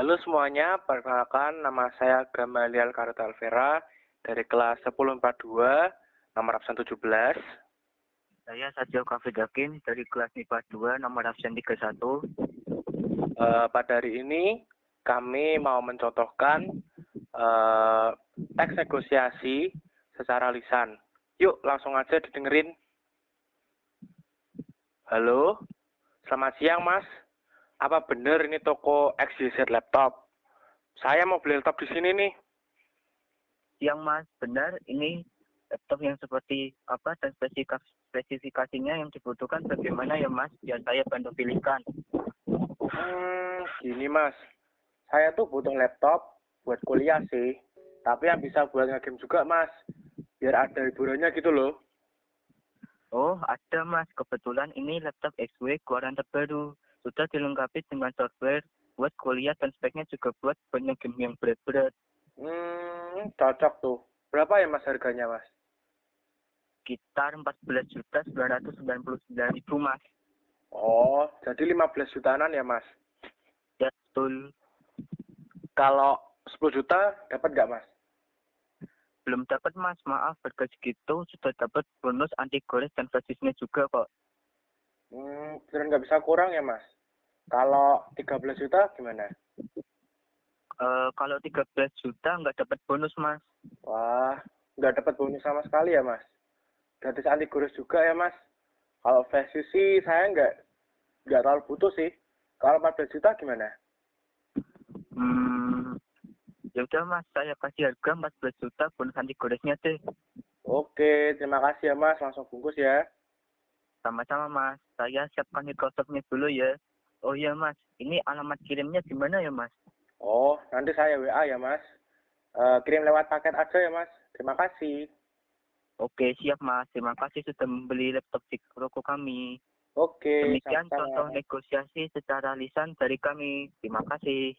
Halo semuanya, perkenalkan nama saya Gamaliel Karta Alvera dari kelas 1042 nomor absen 17. Saya Sajil Kafidakin dari kelas MIPA 2 nomor absen 31. Eh, pada hari ini kami mau mencontohkan eh, teks negosiasi secara lisan. Yuk langsung aja didengerin. Halo, selamat siang mas. Apa bener ini toko XYZ Laptop? Saya mau beli laptop di sini nih. Yang mas, benar ini laptop yang seperti apa dan spesifikasi spesifikasinya yang dibutuhkan bagaimana ya mas? Biar saya bantu pilihkan. Hmm, gini mas. Saya tuh butuh laptop buat kuliah sih. Tapi yang bisa buat ngegame juga mas. Biar ada hiburannya gitu loh. Oh, ada mas. Kebetulan ini laptop XW keluaran terbaru. Sudah dilengkapi dengan software buat kuliah dan speknya juga buat banyak game yang berat-berat. Hmm, cocok tuh. Berapa ya mas harganya mas? Sekitar 14 juta 999 ribu mas. Oh, jadi 15 jutaan ya mas? Ya, betul. Kalau 10 juta dapat nggak mas? Belum dapat mas, maaf harga segitu sudah dapat bonus anti gores dan flashdisknya juga kok. Hmm, beneran nggak bisa kurang ya mas? Kalau 13 juta gimana? Eh kalau 13 juta nggak dapat bonus mas. Wah, nggak dapat bonus sama sekali ya mas? Gratis anti gores juga ya mas? Kalau flash sih saya nggak nggak terlalu butuh sih. Kalau 14 juta gimana? Hmm, ya udah mas, saya kasih harga 14 juta bonus anti goresnya deh. Oke, terima kasih ya mas. Langsung bungkus ya. Sama-sama mas, saya siapkan Microsoftnya dulu ya. Oh iya mas, ini alamat kirimnya di mana ya mas? Oh, nanti saya WA ya mas. Eh, kirim lewat paket aja ya mas. Terima kasih. Oke siap mas, terima kasih sudah membeli laptop di toko kami. Oke, Demikian contoh negosiasi secara lisan dari kami. Terima kasih.